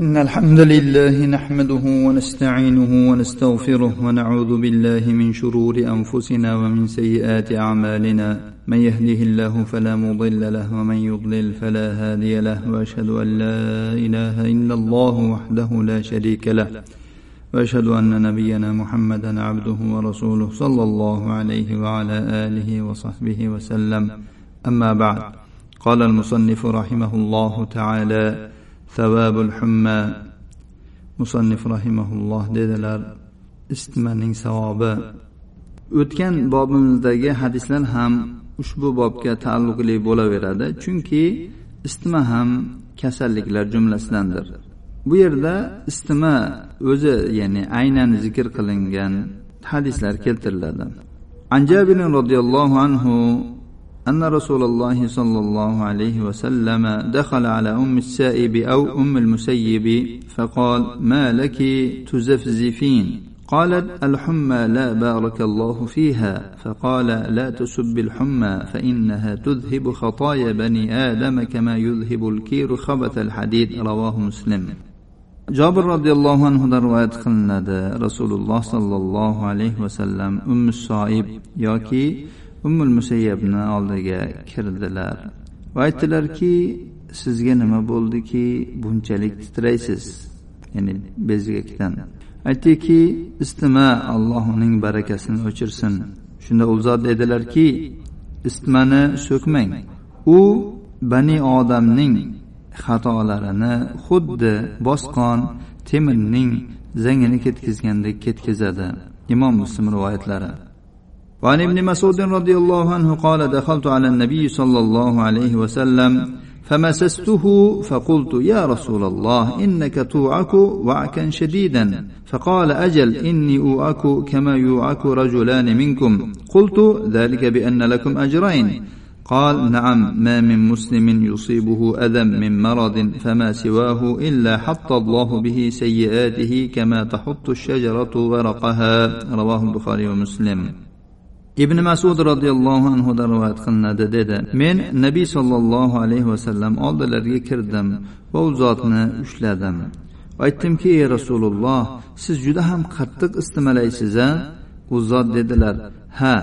إن الحمد لله نحمده ونستعينه ونستغفره ونعوذ بالله من شرور أنفسنا ومن سيئات أعمالنا. من يهده الله فلا مضل له ومن يضلل فلا هادي له وأشهد أن لا إله إلا الله وحده لا شريك له. وأشهد أن نبينا محمدا عبده ورسوله صلى الله عليه وعلى آله وصحبه وسلم. أما بعد قال المصنف رحمه الله تعالى ثواب الحمى musannif rahimaulloh dedilar isitmaning savobi o'tgan bobimizdagi hadislar ham ushbu bobga taalluqli bo'laveradi chunki isitma ham kasalliklar jumlasidandir bu yerda isitma o'zi ya'ni aynan zikr qilingan hadislar keltiriladi عن جابر رضي الله عنه أن رسول الله صلى الله عليه وسلم دخل على أم السائب أو أم المسيب فقال ما لك تزفزفين؟ قالت الحمى لا بارك الله فيها. فقال لا تسب الحمى فإنها تذهب خطايا بني آدم كما يذهب الكير خبث الحديد. رواه مسلم. jobir roziyallohu anhudan rivoyat qilinadi rasululloh sollallohu alayhi vasallam ummu soib yoki ummul musayyabni oldiga kirdilar va aytdilarki sizga nima bo'ldiki? Bunchalik titraysiz ya'ni bezgakdan. Aytdiki istima alloh uning barakasini o'chirsin. Shunda u zot dedilarki istmani so'kmang. U bani odamning xatolarini xuddi bosqon temirning zangini ketkizgandek ketkazadi. Imom muslim rivoyatlari. وعن ابن مسعود رضي الله عنه قال دخلت على النبي صلى الله عليه وسلم فمسسته فقلت يا رسول الله إنك توعك وعكا شديدا فقال أجل إني أوعك كما يوعك رجلان منكم قلت ذلك بأن لكم أجرين قال نعم ما من مسلم يصيبه أذى من مرض فما سواه إلا حط الله به سيئاته كما تحط الشجرة ورقها رواه البخاري ومسلم ibn masud roziyallohu anhudan rivoyat qilinadi dedi. Men nabiy sollallohu alayhi vasallam oldilariga kirdim va u zotni ushladim. Aytdimki ey rasululloh siz juda ham qattiq istimalaysiz a u zot dedilar ha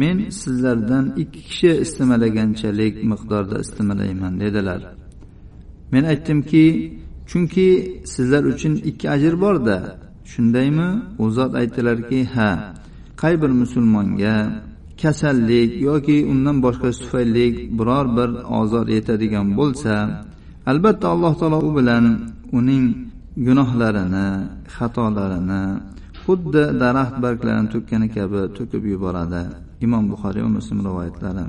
men sizlardan ikki kishi istimalaganchalik miqdorda istimalayman dedilar. Men aytdimki chunki sizlar uchun ikki ajr borda shundaymi? U zot aytdilarki ha qay bir musulmonga kasallik yoki undan boshqa tufayli biror bir ozor yetadigan bo'lsa albatta alloh taolo u bilan uning gunohlarini xatolarini xuddi daraxt barglarini to'kkani kabi to'kib yuboradi imom buxoriy va muslim rivoyatlari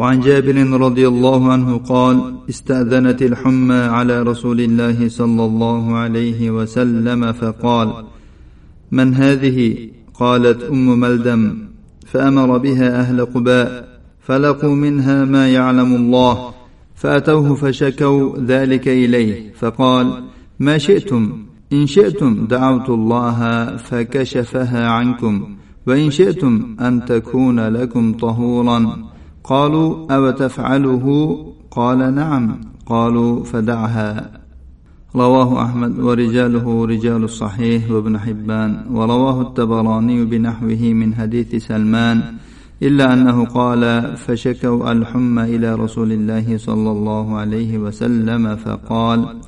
وعن جابر رضي الله عنه قال استأذنت الحمى على رسول الله صلى الله عليه وسلم فقال من هذه قالت أم ملدم فأمر بها أهل قباء فلقوا منها ما يعلم الله فأتوه فشكوا ذلك إليه فقال ما شئتم إن شئتم دعوت الله فكشفها عنكم وإن شئتم أن تكون لكم طهورا قالوا أو تفعله قال نعم قالوا فدعها رواه أحمد ورجاله رجال الصحيح وابن حبان ورواه التبراني بنحوه من حديث سلمان إلا أنه قال فشكوا الحمى إلى رسول الله صلى الله عليه وسلم فقال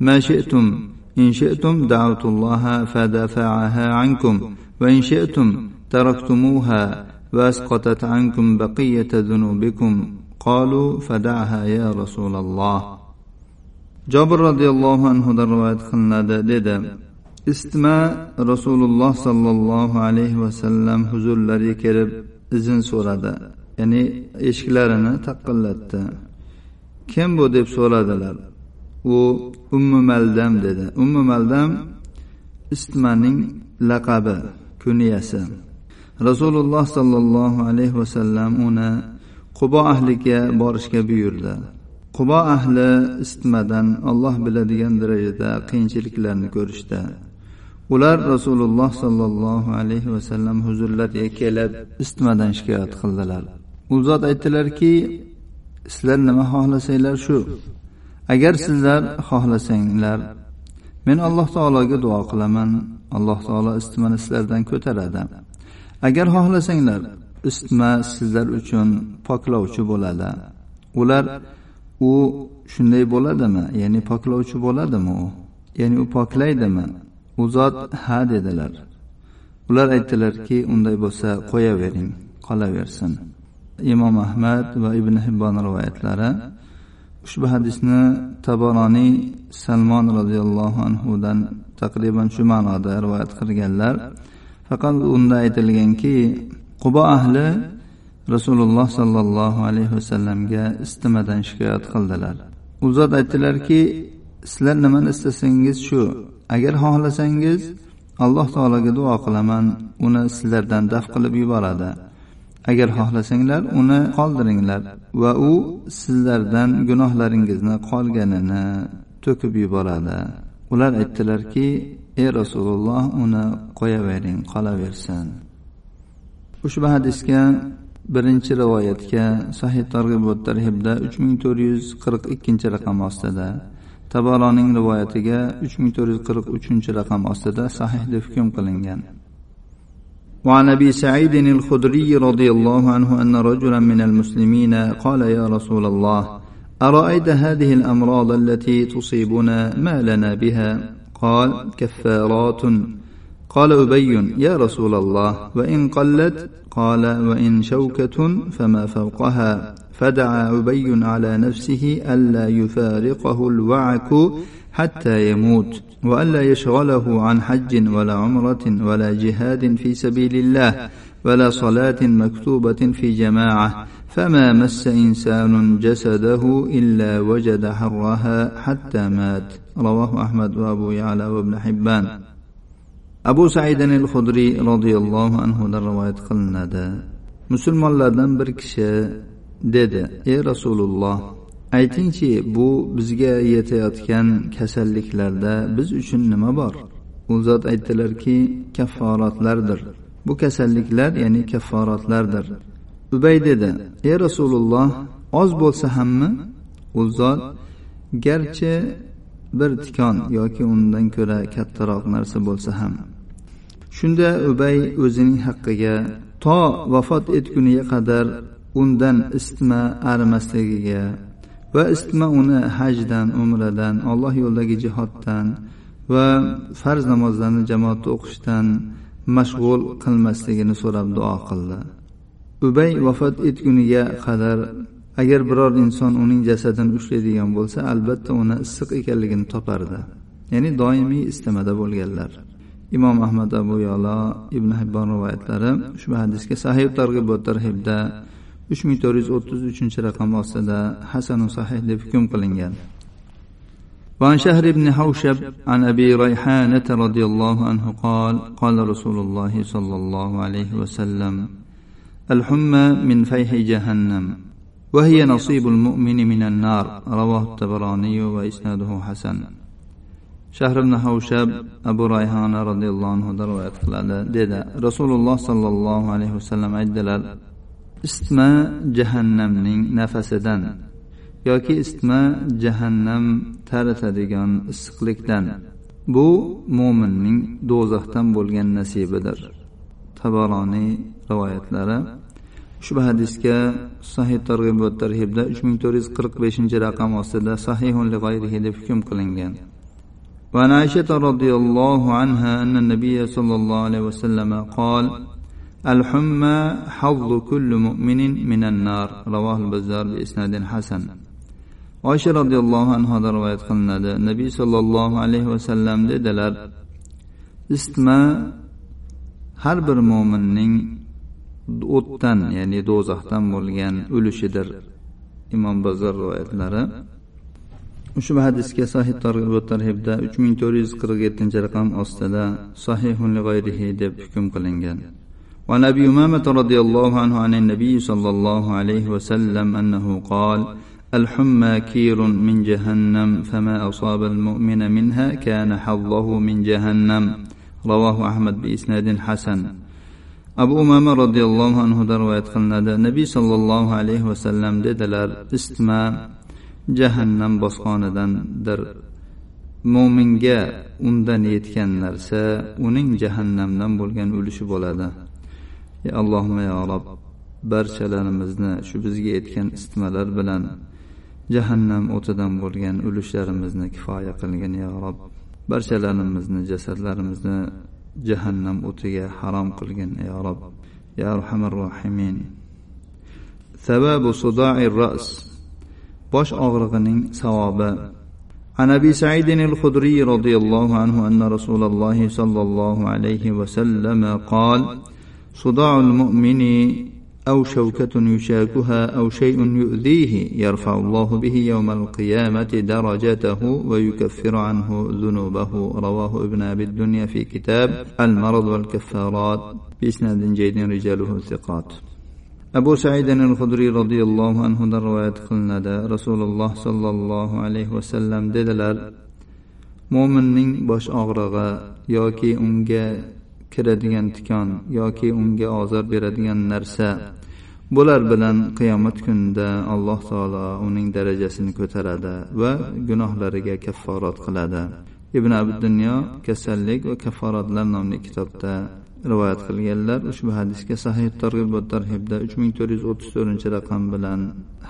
ما شئتم إن شئتم دعوت الله فدفعها عنكم وإن شئتم تركتموها وأسقطت عنكم بقية ذنوبكم قالوا فدعها يا رسول الله jobir roziyallohu anhudan rivoyat qilinadi dedi. Istima rasululloh sollallohu alayhi vasallam huzurlariga kelib izn so'radi. Ya'ni eshiklarini taqillatdi. Kim bu deb so'radilar? U ummu maldam dedi. Ummu maldam istmaning laqabi kunyasi rasululloh sollallohu alayhi vasallam uni qubo ahliga borishga buyurdi. Qubo ahli isitmadan olloh biladigan darajada qiyinchiliklarni ko'rishdi. Ular rasululloh sollallohu alayhi vasallam huzurlariga kelib isitmadan shikoyat qildilar. U zot aytdilarki sizlar nima xohlasanglar shu? Agar sizlar xohlasanglar men alloh taologa duo qilaman. Alloh taolo isitmani sizlardan ko'taradi. Agar xohlasanglar isitma sizlar uchun poklovchi bo'ladi. Ular u shunday bo'ladimi? Ya'ni poklovchi bo'ladimi u? Ya'ni u poklaydimi? U zot ha dedilar. Ular aytdilarki unday bo'lsa qo'yavering qolaversin. Imom ahmad va ibn hibbon rivoyatlari ushbu hadisni taboroniy salmon roziyallohu anhudan taqriban shu ma'noda rivoyat qilganlar. Faqat unda aytilganki qubo ahli rasululloh sollallohu alayhi vasallamga istimadan shikoyat qildilar. U zot aytdilarki sizlar nimani istasangiz shu. Agar xohlasangiz alloh taologa duo qilaman uni sizlardan daf qilib yuboradi. Agar xohlasanglar uni qoldiringlar va u sizlardan gunohlaringizni qolganini to'kib yuboradi. Ular aytdilarki ey rasululloh uni qo'yavering qolaversin. Ushbu hadisga birinchi rivoyatga sahih targ'ibot tarhibda uch ming to'rt yuz qirq ikkinchi raqam ostida tabaroning rivoyatiga uch ming to'rt yuz qirq uchinchi raqam ostida sahih deb hukm qilingan وعن ابي سعيد الخدري رضي الله عنه ان رجلا من المسلمين قال يا رسول الله ارايت هذه الامراض التي تصيبنا ما لنا بها قال كفارات قال أبي يا رسول الله وإن قلت قال وإن شوكة فما فوقها. فدعا أبي على نفسه ألا يفارقه الوعك حتى يموت وألا يشغله عن حج ولا عمرة ولا جهاد في سبيل الله ولا صلاة مكتوبة في جماعة. فما مس إنسان جسده إلا وجد حرها حتى مات. رواه أحمد وأبو يعلى وابن حبان. Abu saidin al hudriy roziyallohu anhudan rivoyat qilinadi. Musulmonlardan bir kishi dedi ey rasululloh aytingchi bu bizga yetayotgan kasalliklarda biz uchun nima bor? U zot aytdilarki kafforatlardir bu kasalliklar ya'ni kafforatlardir ubay dedi ey rasululloh oz bo'lsa hammi? U zot garchi bir tikon yoki undan ko'ra kattaroq narsa bo'lsa ham. Shunda ubay o'zining haqqiga to vafot etguniga qadar undan isitma arimasligiga va isitma uni hajdan umradan alloh yo'lidagi jihoddan va farz namozlarni jamoatda o'qishdan mashg'ul qilmasligini so'rab duo qildi. Ubay vafot etguniga qadar agar biror inson uning jasadini ushlaydigan bo'lsa albatta uni issiq ekanligini topardi. Ya'ni doimiy istamada bo'lganlar. imom ahmad abu yolo ibn hibbon rivoyatlari ushbu hadisga sahih targ'ibot tarhibda uch ming to'rt yuz o'ttiz uchinchi raqam ostida hasanu sahih deb hukm qilingan وعن شهر بن حوشب عن أبي ريحانة رضي الله عنه قال قال رسول الله صلى الله عليه وسلم الحمى من فيح جهنم وهي نصيب المؤمن من النار رواه الطبراني وإسناده حسن shahribn havshab abu rayhona roziyallohu anhu rivoyat qiladi dedi. Rasululloh sollallohu alayhi vasallam aytdilar isitma jahannamning nafasidan yoki isitma jahannam taritadigan issiqlikdan bu mo'minning do'zaxdan bo'lgan nasibidir. Tabaroniy rivoyatlari ushbu hadisga sahih targ'ibot tarhibda uch ming to'rt yuz qirq beshinchi raqam ostida sahihun deb hukm qilingan. وعن عائشة رضي الله عنها أن النبي صلى الله عليه وسلم قال الحمى حظ كل مؤمن من النار رواه البزار بإسناد حسن oysha roziyallohu anhodan rivoyat qilinadi nabiy sollallohu alayhi vasallam dedilar isitma har bir mo'minning o'tdan ya'ni do'zaxdan bo'lgan ulushidir imom bazar rivoyatlari ushbu hadisga sahih targ'ib va tarhibda uch ming to'rt yuz qirq yettinchi raqam ostida sahihun g'ayrihi deb hukm qilingan. وعن أبي أمامة رضي الله عنه عن النبي صلى الله عليه وسلم أنه قال الحمى كير من جهنم فما أصاب المؤمن منها كان حظه من جهنم رواه أحمد بإسناد حسن أبو أمامة رضي الله عنه دروا يدخلنا النبي صلى الله عليه وسلم ددلر استمام jahannam bosqonidandir mo'minga undan yetgan narsa uning jahannamdan bo'lgan ulushi bo'ladi. Ey allohim yo rob barchalarimizni shu bizga yetgan isitmalar bilan jahannam o'tidan bo'lgan ulushlarimizni kifoya qilgin yo rob. Barchalarimizni jasadlarimizni jahannam o'tiga harom qilgin yo rob. Ya arhamar rohimin. Sababu sudai ras. Bosh og'rig'ining savobi عن ابي سعيد الخدري رضي الله عنه ان رسول الله صلى الله عليه وسلم قال صداع المؤمن أو شوكه يشاكها أو شيء يؤذيه يرفع الله به يوم القيامه درجته ويكفر عنه ذنوبه. رواه ابن ابي الدنيا في كتاب المرض والكفارات باسناد جيد رجاله ثقات. Abu saidin al hudriy roziyallohu anhudan rivoyat qilinadi. Rasululloh sollallohu alayhi vasallam dedilar mo'minning bosh og'rig'i yoki unga kiradigan tikon yoki unga ozor beradigan narsa bular bilan qiyomat kunida alloh taolo uning darajasini ko'taradi va gunohlariga kafforat qiladi. Ibn abi dunyo kasallik va kafforatlar nomli kitobda rivoyat qilganlar ushbu hadisga sahih targ'ib va tarhibda uch ming to'rt yuz o'ttiz to'rtinchi raqam bilan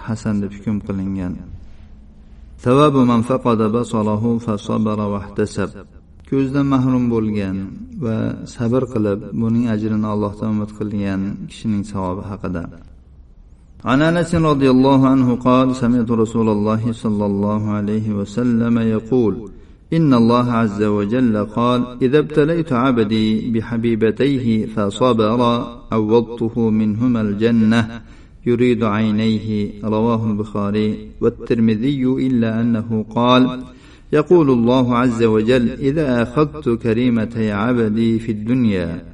hasan deb hukm qilingan savabu man faqada basalahu fasabara vahtasab ko'zdan mahrum bo'lgan va sabr qilib buning ajrini allohdan umid qilgan kishining savobi haqida عن انس رضي الله عنه قال سمعت رسول الله صلى الله عليه وسلم يقول إن الله عز وجل قال إذا ابتليت عبدي بحبيبتيه فصبر عوضته منهما الجنة يريد عينيه رواه البخاري والترمذي إلا أنه قال يقول الله عز وجل إذا أخذت كريمتي عبدي في الدنيا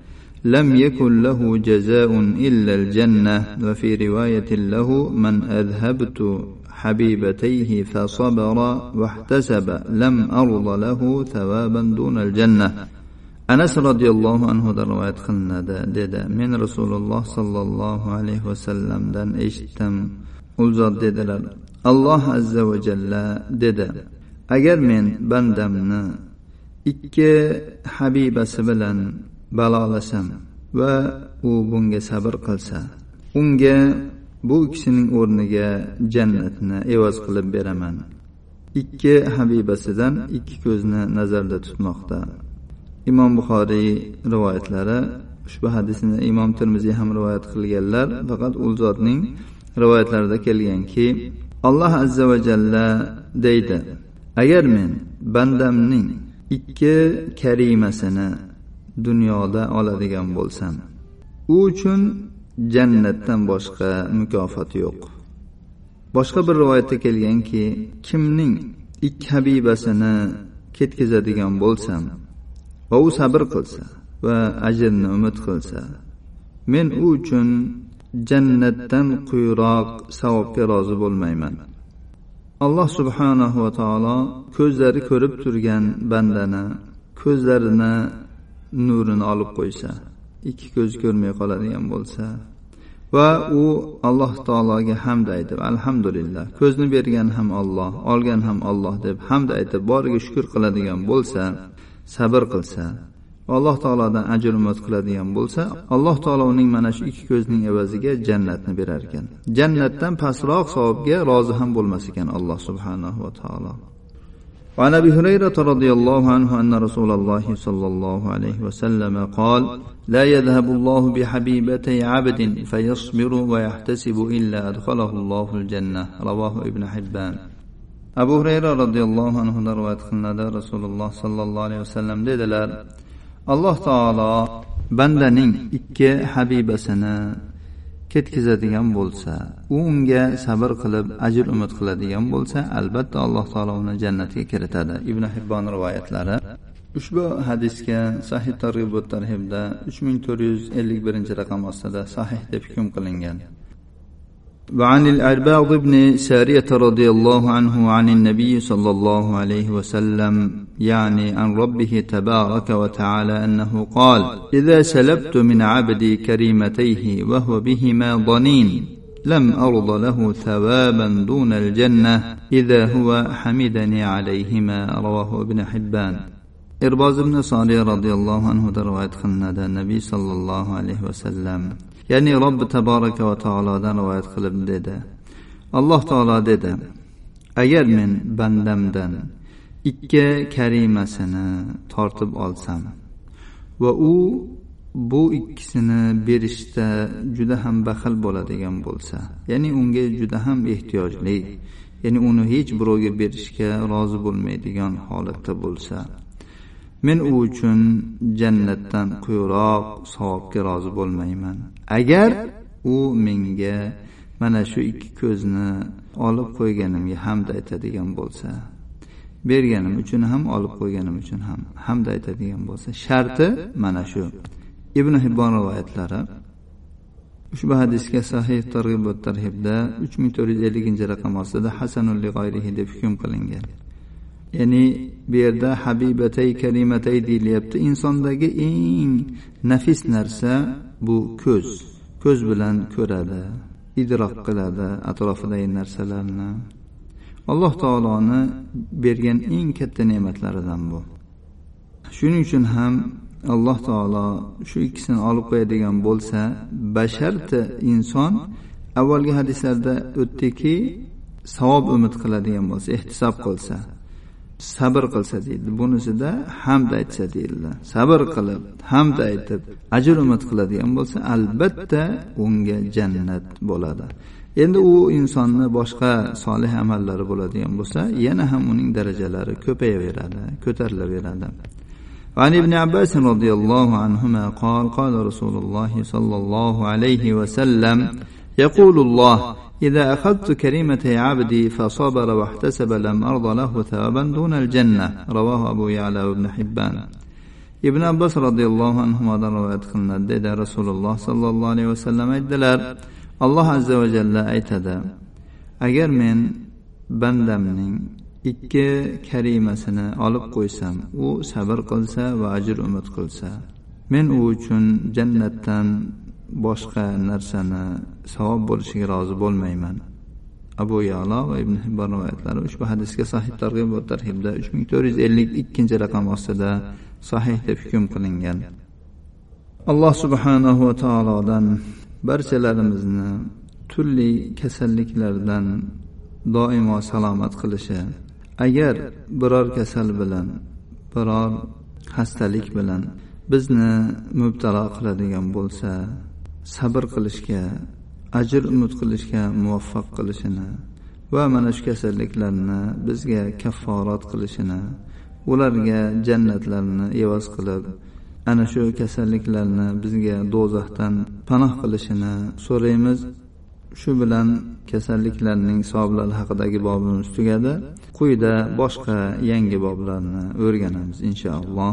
لم يكن له جزاء إلا الجنة وفي رواية له من أذهبت حبيبتيه فصبر واحتسب لم أرض له ثوابا دون الجنة anas roziyallohu anhudan rivoyat qilinadi dedi men rasululloh sollallohu alayhi vasallamdan eshitdim u zot dedilar alloh azza va jalla dedi agar men bandamni ikki habibasi bilan balolasam va u bunga sabr qilsa unga bu kishining o'rniga jannatni evaz qilib beraman. Ikki habibasidan ikki ko'zni nazarda tutmoqda. Imom buxoriy rivoyatlari ushbu hadisni imom termiziy ham rivoyat qilganlar faqat u zotning rivoyatlarida kelganki alloh azza va jalla deydi agar men bandamning ikki karimasini dunyoda oladigan bo'lsam u uchun jannatdan boshqa mukofot yo'q. Boshqa bir rivoyatda kelganki kimning ikki habibasini ketkazadigan bo'lsam va u sabr qilsa va ajrni umid qilsa men u uchun jannatdan quyiroq savobga rozi bo'lmayman. Alloh subhanahu va taolo ko'zlari ko'rib turgan bandani ko'zlarini nurini olib qo'ysa. Ikki ko'z ko'rmay qoladigan bo'lsa va u alloh taologa hamd aytib alhamdulillah ko'zni bergan ham olloh olgan ham olloh deb hamd aytib boriga shukur qiladigan bo'lsa sabr qilsa alloh taolodan ajr umid qiladigan bo'lsa alloh taolo uning mana shu ikki ko'zning evaziga jannatni berar ekan jannatdan pastroq savobga rozi ham bo'lmas ekan alloh subhanahu va taolo. وعن ابي هريره رضي الله عنه ان رسول الله صلى الله عليه وسلم قال لا يذهب الله بحبيبتي عبد فيصبر ويحتسب الا ادخله الله الجنه رواه ابن حبان abu hurayra roziyallohu anhudan rivoyat qilinadi rasululloh sollallohu alayhi vasallam dedilar alloh taolo bandaning ikki habibasini ketkazadigan bo'lsa u unga sabr qilib ajr umid qiladigan bo'lsa albatta alloh taolo uni jannatga kiritadi. Ibn hibbon rivoyatlari ushbu hadisga sahih targ'ibot tarhibda uch ming to'rt yuz ellik birinchi raqam ostida sahih deb hukm qilingan. وعن الأرباض بن سارية رضي الله عنه عن النبي صلى الله عليه وسلم يعني عن ربه تبارك وتعالى أنه قال إذا سلبت من عبدي كريمتيه وهو بهما ضنين لم أرض له ثوابا دون الجنة إذا هو حمدني عليهما رواه ابن حبان. irboz ibn soliy roziyallohu anhudan rivoyat qilinadi nabiy sollallohu alayhi vasallam ya'ni robbi taboraka va taolodan rivoyat qilib dedi. Alloh taolo dedi agar men bandamdan ikki karimasini tortib olsam va u bu ikkisini berishda juda ham baxil bo'ladigan bo'lsa ya'ni unga juda ham ehtiyojli ya'ni uni hech birovga berishga rozi bo'lmaydigan holatda bo'lsa men u uchun jannatdan quyiroq savobga rozi bo'lmayman. Agar u menga mana shu ikki ko'zni olib qo'yganimga hamd aytadigan bo'lsa berganim uchun ham olib qo'yganim uchun ham hamd aytadigan bo'lsa sharti mana shu. Ibn hibbon rivoyatlari ushbu hadisga sahih targ'ib va tarhibda uch ming to'rt yuz elliginchi raqam ostida hasanul g'oyrihi deb hukm qilingan. Ya'ni bu yerda habibatay kalimatay deyilyapti. Insondagi eng nafis narsa bu ko'z ko'z bilan ko'radi idroq qiladi atrofidagi narsalarni. Alloh taoloni bergan eng katta ne'matlaridan bu. Shuning uchun ham alloh taolo shu ikkisini olib qo'yadigan bo'lsa basharti inson avvalgi hadislarda o'tdiki savob umid qiladigan bo'lsa ehtisob qilsa. sabr qilsa deydi bunisida hamd aytsa deyildi sabr qilib hamd aytib ajr umid qiladigan bo'lsa albatta unga jannat bo'ladi endi u insonni boshqa solih amallari bo'ladigan bo'lsa yana ham uning darajalari ko'payaveradi ko'tarilaveradi وعن ابن عباس رضي الله عنهما قال قال رسول الله صلى الله عليه وسلم يقول الله إذا أخذت كريمة عبدي فصبر واحتسب لم أرض له ثوابا دون الجنة رواه أبو يعلى وابن حبان ibn abbos roziyallohu anhudan rivoyat qilinadi dedi rasululloh sollallohu alayhi vasallam aytdilar alloh azza va jalla aytadi agar men bandamning ikki karimasini olib qo'ysam u sabr qilsa va ajr umid qilsa men u uchun jannatdan boshqa narsani savob bo'lishiga rozi bo'lmayman. Abu yalo va ibn hibbon rivoyatlari ushbu hadisga sahih targ'ib va tarhibda uch ming to'rt yuz ellik ikkinchi raqam ostida sahih deb hukm qilingan. Alloh subhanahu va taolodan barchalarimizni turli kasalliklardan doimo salomat qilishi agar biror kasal bilan biror xastalik bilan bizni mubtalo qiladigan bo'lsa sabr qilishga ajr umid qilishga muvaffaq qilishini va mana shu kasalliklarni bizga kafforat qilishini ularga jannatlarni evaz qilib ana shu kasalliklarni bizga do'zaxdan panoh qilishini so'raymiz. Shu bilan kasalliklarning savoblari haqidagi bobimiz tugadi. Quyida boshqa yangi boblarni o'rganamiz inshaalloh.